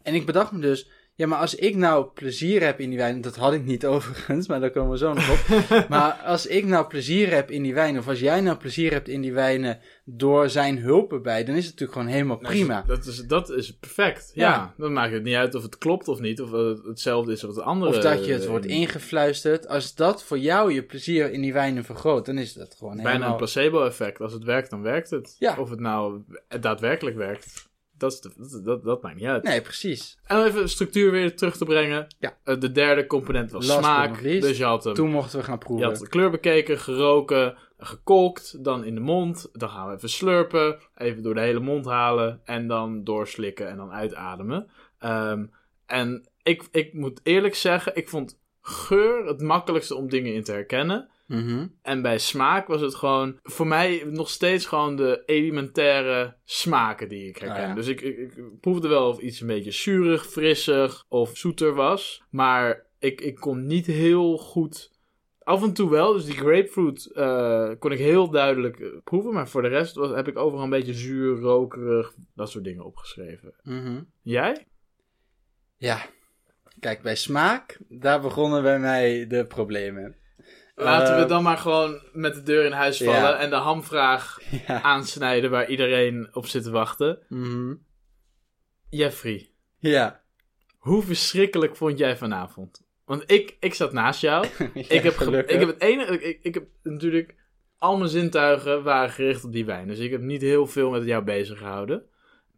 A: En ik bedacht me dus, ja, maar als ik nou plezier heb in die wijn, dat had ik niet overigens, maar daar komen we zo nog op. maar als ik nou plezier heb in die wijn, of als jij nou plezier hebt in die wijnen door zijn hulp erbij, dan is het natuurlijk gewoon helemaal prima.
B: Dat is, dat is perfect. Ja.
A: Ja.
B: dan maakt het niet uit of het klopt of niet. Of het hetzelfde is als het andere.
A: Of dat je het
B: eh,
A: wordt ingefluisterd. Als dat voor jou je plezier in die wijnen vergroot, dan is dat gewoon
B: Bijna
A: helemaal...
B: een placebo-effect. Als het werkt, dan werkt het.
A: Ja.
B: Of het nou daadwerkelijk werkt. Dat, is de- dat, dat, dat maakt niet uit.
A: Nee, precies.
B: En om even structuur weer terug te brengen.
A: Ja.
B: Eh, de derde component was
A: Last
B: smaak. Dus je had hem.
A: Toen mochten we gaan
B: Je
A: proeven.
B: had de kleur bekeken, geroken, gekolkt, dan in de mond. Dan gaan we even slurpen, even door de hele mond halen en dan doorslikken en dan uitademen. Ehm, en ik, ik moet eerlijk zeggen, ik vond geur het makkelijkste om dingen in te herkennen.
A: Mhm.
B: En bij smaak was het gewoon voor mij nog steeds gewoon de elementaire smaken die ik herken.
A: Ah, ja.
B: Dus ik, ik, ik proefde wel of iets een beetje zuurig, frissig of zoeter was. Maar ik, ik kon niet heel goed. Af en toe wel, dus die grapefruit eh, kon ik heel duidelijk eh, proeven. Maar voor de rest was, heb ik overal een beetje zuur, rokerig, dat soort dingen opgeschreven.
A: Mhm.
B: Jij?
A: Ja. Kijk, bij smaak, daar begonnen bij mij de problemen.
B: Laten we
A: Eh,
B: dan maar gewoon met de deur in huis vallen
A: ja.
B: en de hamvraag
A: Ja.
B: aansnijden waar iedereen op zit te wachten.
A: Mhm.
B: Jeffrey,
A: Ja.
B: hoe verschrikkelijk vond jij vanavond? Want ik, ik zat naast jou.
A: Ja,
B: ik, heb
A: gelukkig.
B: ik heb het enige. Ik, ik heb natuurlijk. Al mijn zintuigen waren gericht op die wijn. Dus ik heb niet heel veel met jou bezig gehouden.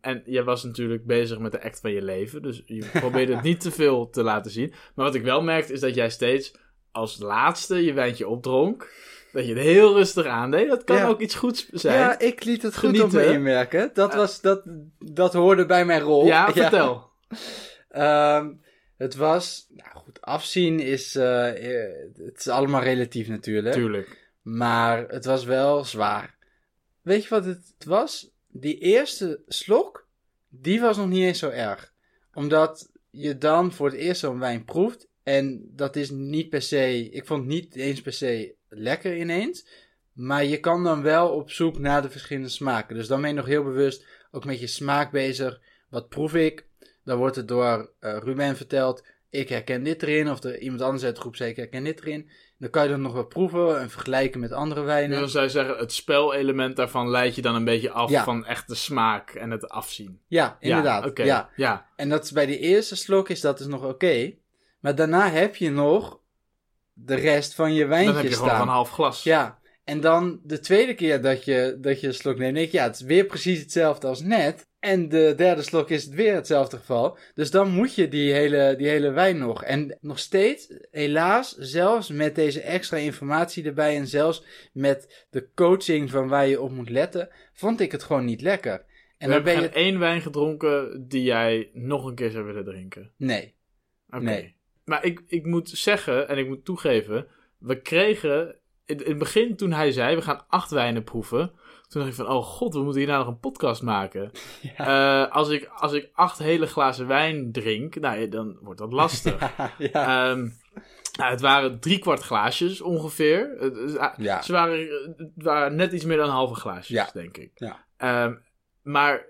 B: En jij was natuurlijk bezig met de act van je leven. Dus je probeerde het niet te veel te laten zien. Maar wat ik wel merkte is dat jij steeds als laatste je wijntje opdronk. Dat je het heel rustig aandeed. Dat kan
A: Ja.
B: ook iets goeds zijn.
A: Ja, ik liet het goed op me inmerken. Dat, was, dat, dat hoorde bij mijn rol.
B: Ja, vertel.
A: Ehm, het was, nou goed, afzien is, eh, eh, het is allemaal relatief natuurlijk.
B: Tuurlijk.
A: Maar het was wel zwaar. Weet je wat het was? Die eerste slok, die was nog niet eens zo erg. Omdat je dan voor het eerst zo'n wijn proeft. En dat is niet per se, ik vond het niet eens per se lekker ineens. Maar je kan dan wel op zoek naar de verschillende smaken. Dus dan ben je nog heel bewust ook met je smaak bezig. Wat proef ik? Dan wordt het door eh, Ruben verteld. Ik herken dit erin. Of er iemand anders uit de groep zei ik herken dit erin. Dan kan je dat nog wel proeven en vergelijken met andere wijnen.
B: Dan zou je zeggen, het spelelement daarvan leidt je dan een beetje af
A: Ja.
B: van echt de smaak en het afzien.
A: Ja, inderdaad.
B: Ja.
A: Ja.
B: ja.
A: En dat is bij de eerste slok is dat dus nog oké. Maar daarna heb je nog de rest van je wijntje
B: Dan heb je
A: staan.
B: gewoon van half glas.
A: Ja, en dan de tweede keer dat je, dat je een slok neemt, denk je, ja, het is weer precies hetzelfde als net. En de derde slok is het weer hetzelfde geval. Dus dan moet je die hele, die hele wijn nog. En nog steeds, helaas, zelfs met deze extra informatie erbij en zelfs met de coaching van waar je op moet letten, vond ik het gewoon niet lekker. En
B: En
A: dan ben
B: heb
A: je...
B: één wijn gedronken die jij nog een keer zou willen drinken.
A: Nee.
B: Oké.
A: Nee.
B: Maar ik, ik moet zeggen, en ik moet toegeven, we kregen in, in het begin toen hij zei, we gaan acht wijnen proeven. Toen dacht ik van, oh god, we moeten hier nou nog een podcast maken. Eh, als, ik, als ik acht hele glazen wijn drink, nou, dan wordt dat lastig.
A: ja.
B: Ehm, nou, het waren drie kwart glaasjes ongeveer. Het-
A: Ja.
B: Ze waren, waren net iets meer dan halve glaasjes, denk ik.
A: Ja.
B: Ehm, maar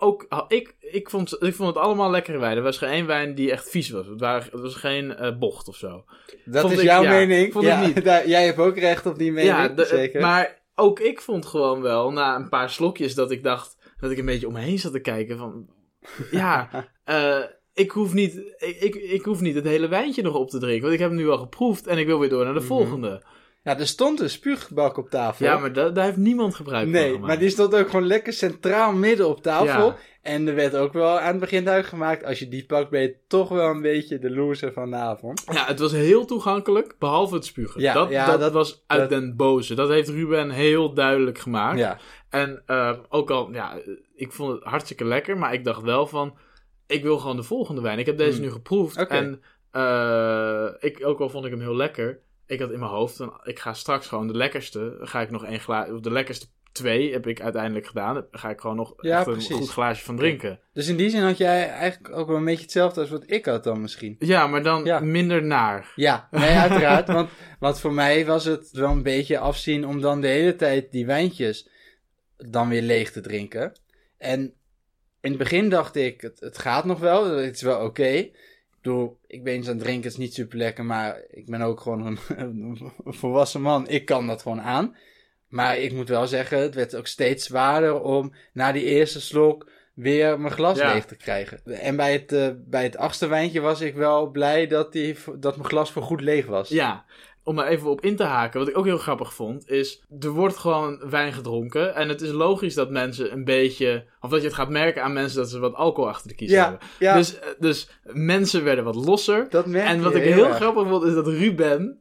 B: ook, ah, ik, ik, vond, ik vond het allemaal lekkere wijn. Er was geen wijn die echt vies was. Het, waren, het was geen eh, bocht of zo.
A: Dat
B: Vond
A: is
B: ik-
A: jouw
B: ja,
A: mening.
B: vond ik niet.
A: daar- jij hebt ook recht op die mening,
B: ja, de-
A: zeker.
B: maar ook ik vond gewoon wel, na een paar slokjes, dat ik dacht, dat ik een beetje om me heen zat te kijken van, ja, eh, ik, hoef niet, ik, ik, ik hoef niet het hele wijntje nog op te drinken, want ik heb hem nu al geproefd en ik wil weer door naar de
A: Mhm.
B: volgende.
A: Ja, er stond een spuugbak op tafel.
B: Ja, maar da- daar heeft niemand gebruik van
A: Nee,
B: gemaakt.
A: maar die stond ook gewoon lekker centraal midden op tafel.
B: Ja.
A: En er werd ook wel aan het begin duidelijk gemaakt... als je die pakt, ben je toch wel een beetje de loser van de avond.
B: Ja, het was heel toegankelijk, behalve het spugen.
A: Ja,
B: dat,
A: ja,
B: dat,
A: dat-
B: was uit
A: dat-
B: den boze. Dat heeft Ruben heel duidelijk gemaakt.
A: Ja,
B: En eh, ook al, ja, ik vond het hartstikke lekker, maar ik dacht wel van, ik wil gewoon de volgende wijn. Ik heb deze
A: Hmm.
B: nu geproefd en eh, ik, ook al vond ik hem heel lekker, ik had in mijn hoofd, van, ik ga straks gewoon de lekkerste, ga ik nog één glaas, of de lekkerste twee heb ik uiteindelijk gedaan. Daar ga ik gewoon nog
A: Ja,
B: echt een
A: precies.
B: goed glaasje van drinken.
A: Dus in die zin had jij eigenlijk ook wel een beetje hetzelfde als wat ik had dan misschien.
B: Ja, maar dan
A: Ja.
B: minder naar.
A: Ja, nee, uiteraard. want, want voor mij was het wel een beetje afzien om dan de hele tijd die wijntjes dan weer leeg te drinken. En in het begin dacht ik, het, het gaat nog wel, het is wel oké. Bedoel, ik ben eens aan het drinken, het is niet super lekker, maar ik ben ook gewoon een, een volwassen man. Ik kan dat gewoon aan. Maar ik moet wel zeggen, het werd ook steeds zwaarder om na die eerste slok weer mijn glas
B: Ja.
A: leeg te krijgen. En bij het, eh, bij het achtste wijntje was ik wel blij dat, die, dat mijn glas voor goed leeg was.
B: Ja, om er even op in te haken, wat ik ook heel grappig vond, is er wordt gewoon wijn gedronken. En het is logisch dat mensen een beetje, of dat je het gaat merken aan mensen dat ze wat alcohol achter de kies
A: Ja,
B: hebben.
A: ja
B: Dus, eh, dus mensen werden wat losser.
A: dat merk
B: En
A: je
B: wat ik heel grappig vond, is dat Ruben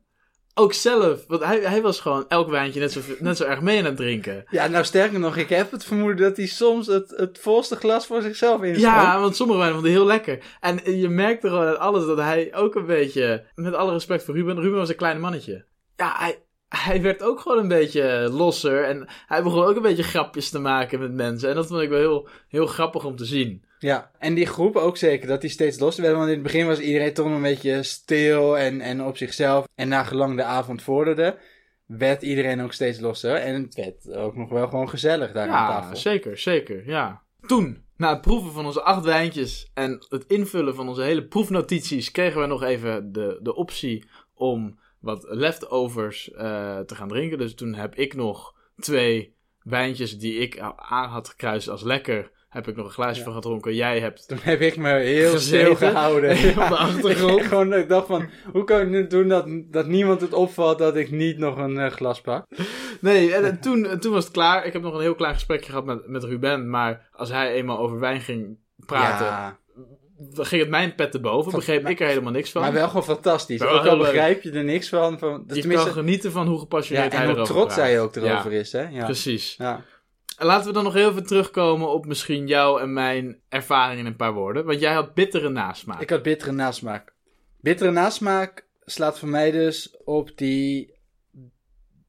B: ook zelf, want hij, hij was gewoon elk wijntje net zo, net zo erg mee aan het drinken.
A: Ja, nou sterker nog, ik heb het vermoeden dat hij soms het, het volste glas voor zichzelf inschonk.
B: Ja, want sommige wijnen vonden hij heel lekker. En je merkte gewoon aan alles dat hij ook een beetje, met alle respect voor Ruben, Ruben was een klein mannetje. Ja, hij, hij werd ook gewoon een beetje losser en hij begon ook een beetje grapjes te maken met mensen. En dat vond ik wel heel, heel grappig om te zien.
A: Ja, en die groep ook zeker, dat die steeds losser werden. Want in het begin was iedereen toch een beetje stil en, en op zichzelf. En na gelang de avond vorderde, werd iedereen ook steeds losser. En het werd ook nog wel gewoon gezellig daar aan
B: Ja,
A: tafel.
B: zeker, zeker, ja. Toen, na het proeven van onze acht wijntjes en het invullen van onze hele proefnotities, kregen we nog even de, de optie om wat leftovers eh, te gaan drinken. Dus toen heb ik nog twee wijntjes die ik aan had gekruist als lekker, heb ik nog een glaasje
A: Ja.
B: van gedronken. Jij hebt
A: Toen heb ik me heel stil gehouden.
B: Op de achtergrond.
A: Gewoon, ik dacht van, hoe kan ik nu doen dat, dat niemand het opvalt dat ik niet nog een eh, glas pak?
B: Nee, en, en toen, en toen was het klaar. Ik heb nog een heel klein gesprekje gehad met, met Ruben. Maar als hij eenmaal over wijn ging praten,
A: Ja,
B: ging het mijn pet te boven. Begreep
A: maar-
B: ik er helemaal niks van.
A: maar wel gewoon fantastisch.
B: Wel
A: ook
B: heel
A: al begrijp je er niks van. van
B: je
A: tenminste,
B: kan genieten van hoe
A: ja,
B: gepassioneerd hij
A: en hoe trots hij ook erover
B: Ja,
A: is, hè? Ja.
B: Precies.
A: Ja.
B: En laten we dan nog heel even terugkomen op misschien jou en mijn ervaring in een paar woorden. Want jij had bittere nasmaak.
A: Ik had bittere nasmaak. Bittere nasmaak slaat voor mij dus op die,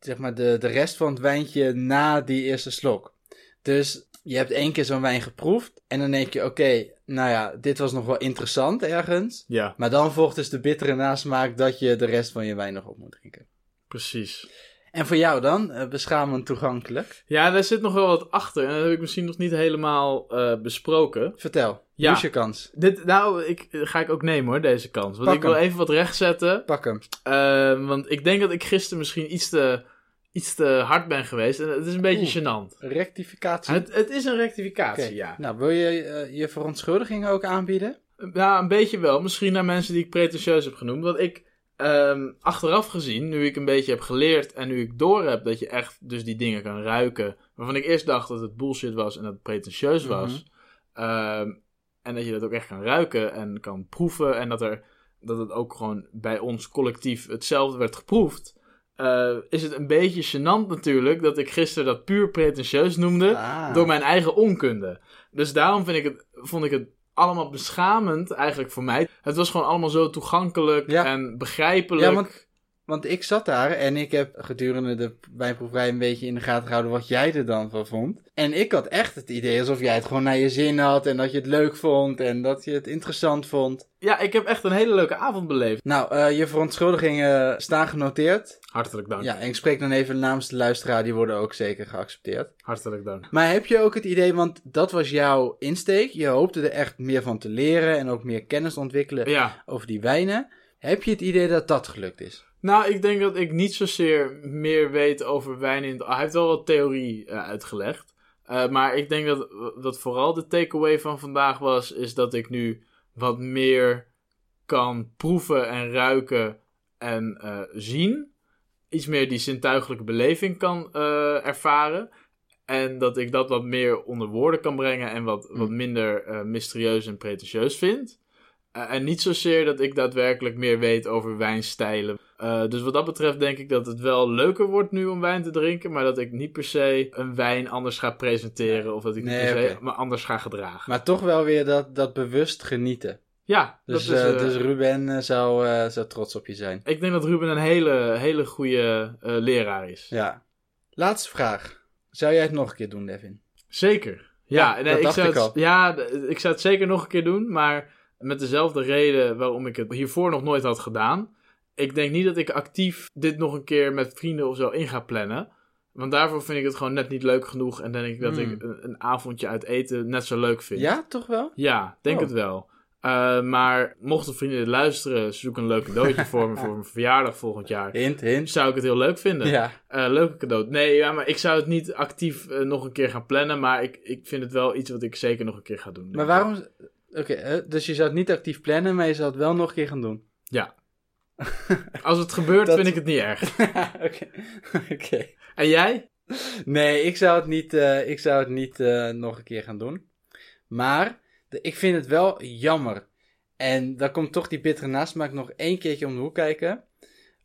A: zeg maar, de, de rest van het wijntje na die eerste slok. Dus je hebt één keer zo'n wijn geproefd en dan denk je, oké, nou ja, dit was nog wel interessant ergens.
B: Ja,
A: Maar dan volgt dus de bittere nasmaak dat je de rest van je wijn nog op moet drinken.
B: precies.
A: En voor jou dan, eh, beschamend toegankelijk?
B: Ja, daar zit nog wel wat achter. En dat heb ik misschien nog niet helemaal eh, besproken.
A: Vertel,
B: Ja.
A: je kans.
B: Dit, nou, ik, ga ik ook nemen hoor, deze kans. Want
A: Pak
B: ik wil
A: hem.
B: even wat rechtzetten.
A: Pak hem.
B: Eh, want ik denk dat ik gisteren misschien iets te, iets te hard ben geweest. En het is een beetje gênant.
A: Rectificatie.
B: Het, het is een rectificatie, ja.
A: Nou, wil je eh, je verontschuldiging ook aanbieden?
B: Nou, een beetje wel. Misschien naar mensen die ik pretentieus heb genoemd. Want ik, ehm, achteraf gezien, nu ik een beetje heb geleerd en nu ik door heb dat je echt dus die dingen kan ruiken. Waarvan ik eerst dacht dat het bullshit was en dat het pretentieus was. ehm, en dat je dat ook echt kan ruiken en kan proeven. En dat, er, dat het ook gewoon bij ons collectief hetzelfde werd geproefd. eh, is het een beetje gênant natuurlijk dat ik gisteren dat puur pretentieus noemde
A: Ah.
B: door mijn eigen onkunde. Dus daarom vind ik het, vond ik het allemaal beschamend eigenlijk voor mij. Het was gewoon allemaal zo toegankelijk
A: Ja.
B: en begrijpelijk.
A: Ja, want- Want ik zat daar en ik heb gedurende de wijnproeverij een beetje in de gaten gehouden wat jij er dan van vond. En ik had echt het idee alsof jij het gewoon naar je zin had en dat je het leuk vond en dat je het interessant vond.
B: Ja, ik heb echt een hele leuke avond beleefd.
A: Nou, eh, je verontschuldigingen staan genoteerd.
B: Hartelijk dank.
A: Ja, en ik spreek dan even namens de luisteraar, die worden ook zeker geaccepteerd.
B: Hartelijk dank.
A: Maar heb je ook het idee, want dat was jouw insteek, je hoopte er echt meer van te leren en ook meer kennis te ontwikkelen
B: Ja,
A: over die wijnen. Heb je het idee dat dat gelukt is?
B: Nou, ik denk dat ik niet zozeer meer weet over wijn in het... Hij heeft wel wat theorie eh, uitgelegd. Eh, maar ik denk dat, dat vooral de takeaway van vandaag was... is dat ik nu wat meer kan proeven en ruiken en eh, zien. Iets meer die zintuigelijke beleving kan ervaren. En dat ik dat wat meer onder woorden kan brengen... en wat, wat minder eh, mysterieus en pretentieus vind. Eh, en niet zozeer dat ik daadwerkelijk meer weet over wijnstijlen. Eh, dus wat dat betreft denk ik dat het wel leuker wordt nu om wijn te drinken. Maar dat ik niet per se een wijn anders ga presenteren. Of dat ik
A: Nee,
B: niet per se me anders ga gedragen.
A: Maar toch wel weer dat, dat bewust genieten.
B: ja,
A: Dus,
B: dat is,
A: eh, dus Ruben zou, zou trots op je zijn.
B: ik denk dat Ruben een hele, hele goede leraar is.
A: Ja. Laatste vraag. Zou jij het nog een keer doen, Devin?
B: Zeker. Ja,
A: Ja,
B: nee,
A: dat
B: ik, zou
A: ik
B: het, ja, ik zou het zeker nog een keer doen, maar met dezelfde reden waarom ik het hiervoor nog nooit had gedaan. Ik denk niet dat ik actief dit nog een keer met vrienden of zo in ga plannen. Want daarvoor vind ik het gewoon net niet leuk genoeg. En denk ik dat
A: Hmm.
B: ik een, een avondje uit eten net zo leuk vind.
A: Ja, toch wel?
B: Ja, denk
A: Oh.
B: het wel. Eh, maar mochten vrienden dit luisteren, zoek een leuk cadeautje voor me voor mijn verjaardag volgend jaar.
A: Hint, hint.
B: Zou ik het heel leuk vinden.
A: Ja.
B: Eh, leuke cadeau. Nee, ja, maar ik zou het niet actief eh, nog een keer gaan plannen. Maar ik, ik vind het wel iets wat ik zeker nog een keer ga doen.
A: Maar waarom... Oké, dus je zou het niet actief plannen, maar je zou het wel nog een keer gaan doen.
B: Ja. Als het gebeurt,
A: Dat-
B: vind ik het niet erg.
A: Oké. Oké.
B: En jij?
A: Nee, ik zou het niet, eh, ik zou het niet eh, nog een keer gaan doen. Maar de- ik vind het wel jammer. En dan komt toch die bittere nasmaak nog één keertje om de hoek kijken.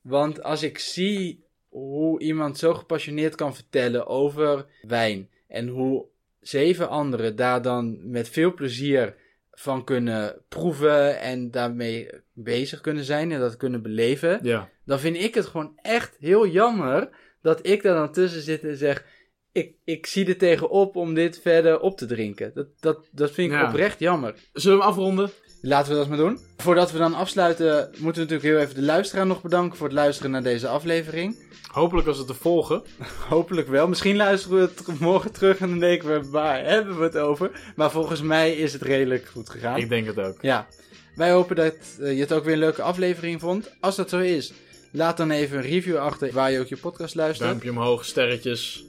A: Want als ik zie hoe iemand zo gepassioneerd kan vertellen over wijn. En hoe zeven anderen daar dan met veel plezier van kunnen proeven. En daarmee bezig kunnen zijn en dat kunnen beleven
B: Ja.
A: dan vind ik het gewoon echt heel jammer dat ik daar dan tussen zit en zeg: Ik, ik zie er tegenop om dit verder op te drinken. Dat, dat, dat vind ik
B: Ja.
A: oprecht jammer.
B: Zullen we hem afronden?
A: Laten we dat maar doen. Voordat we dan afsluiten, moeten we natuurlijk heel even de luisteraar nog bedanken voor het luisteren naar deze aflevering.
B: Hopelijk was het te volgen.
A: Hopelijk wel. Misschien luisteren we het morgen terug en dan denken we: waar hebben we het over? Maar volgens mij is het redelijk goed gegaan.
B: Ik denk het ook.
A: Ja, wij hopen dat eh, je het ook weer een leuke aflevering vond. Als dat zo is, laat dan even een review achter waar je ook je podcast luistert.
B: Duimpje omhoog, sterretjes.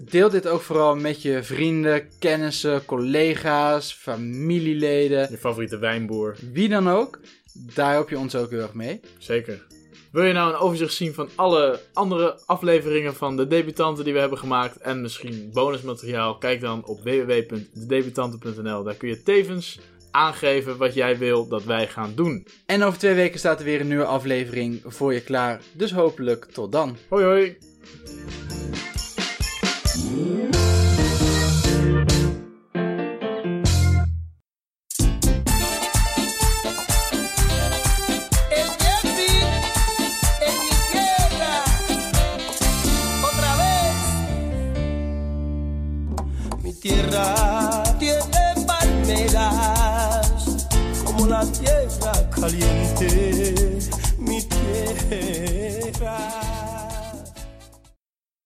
A: Deel dit ook vooral met je vrienden, kennissen, collega's, familieleden,
B: Je favoriete wijnboer.
A: wie dan ook. Daar help je ons ook heel erg mee.
B: Zeker. Wil je nou een overzicht zien van alle andere afleveringen van de debutanten die we hebben gemaakt en misschien bonusmateriaal? Kijk dan op www.dedebutanten.nl. Daar kun je tevens aangeven wat jij wil dat wij gaan doen.
A: En over twee weken staat er weer een nieuwe aflevering voor je klaar. Dus hopelijk tot dan.
B: Hoi hoi!
C: Thank you.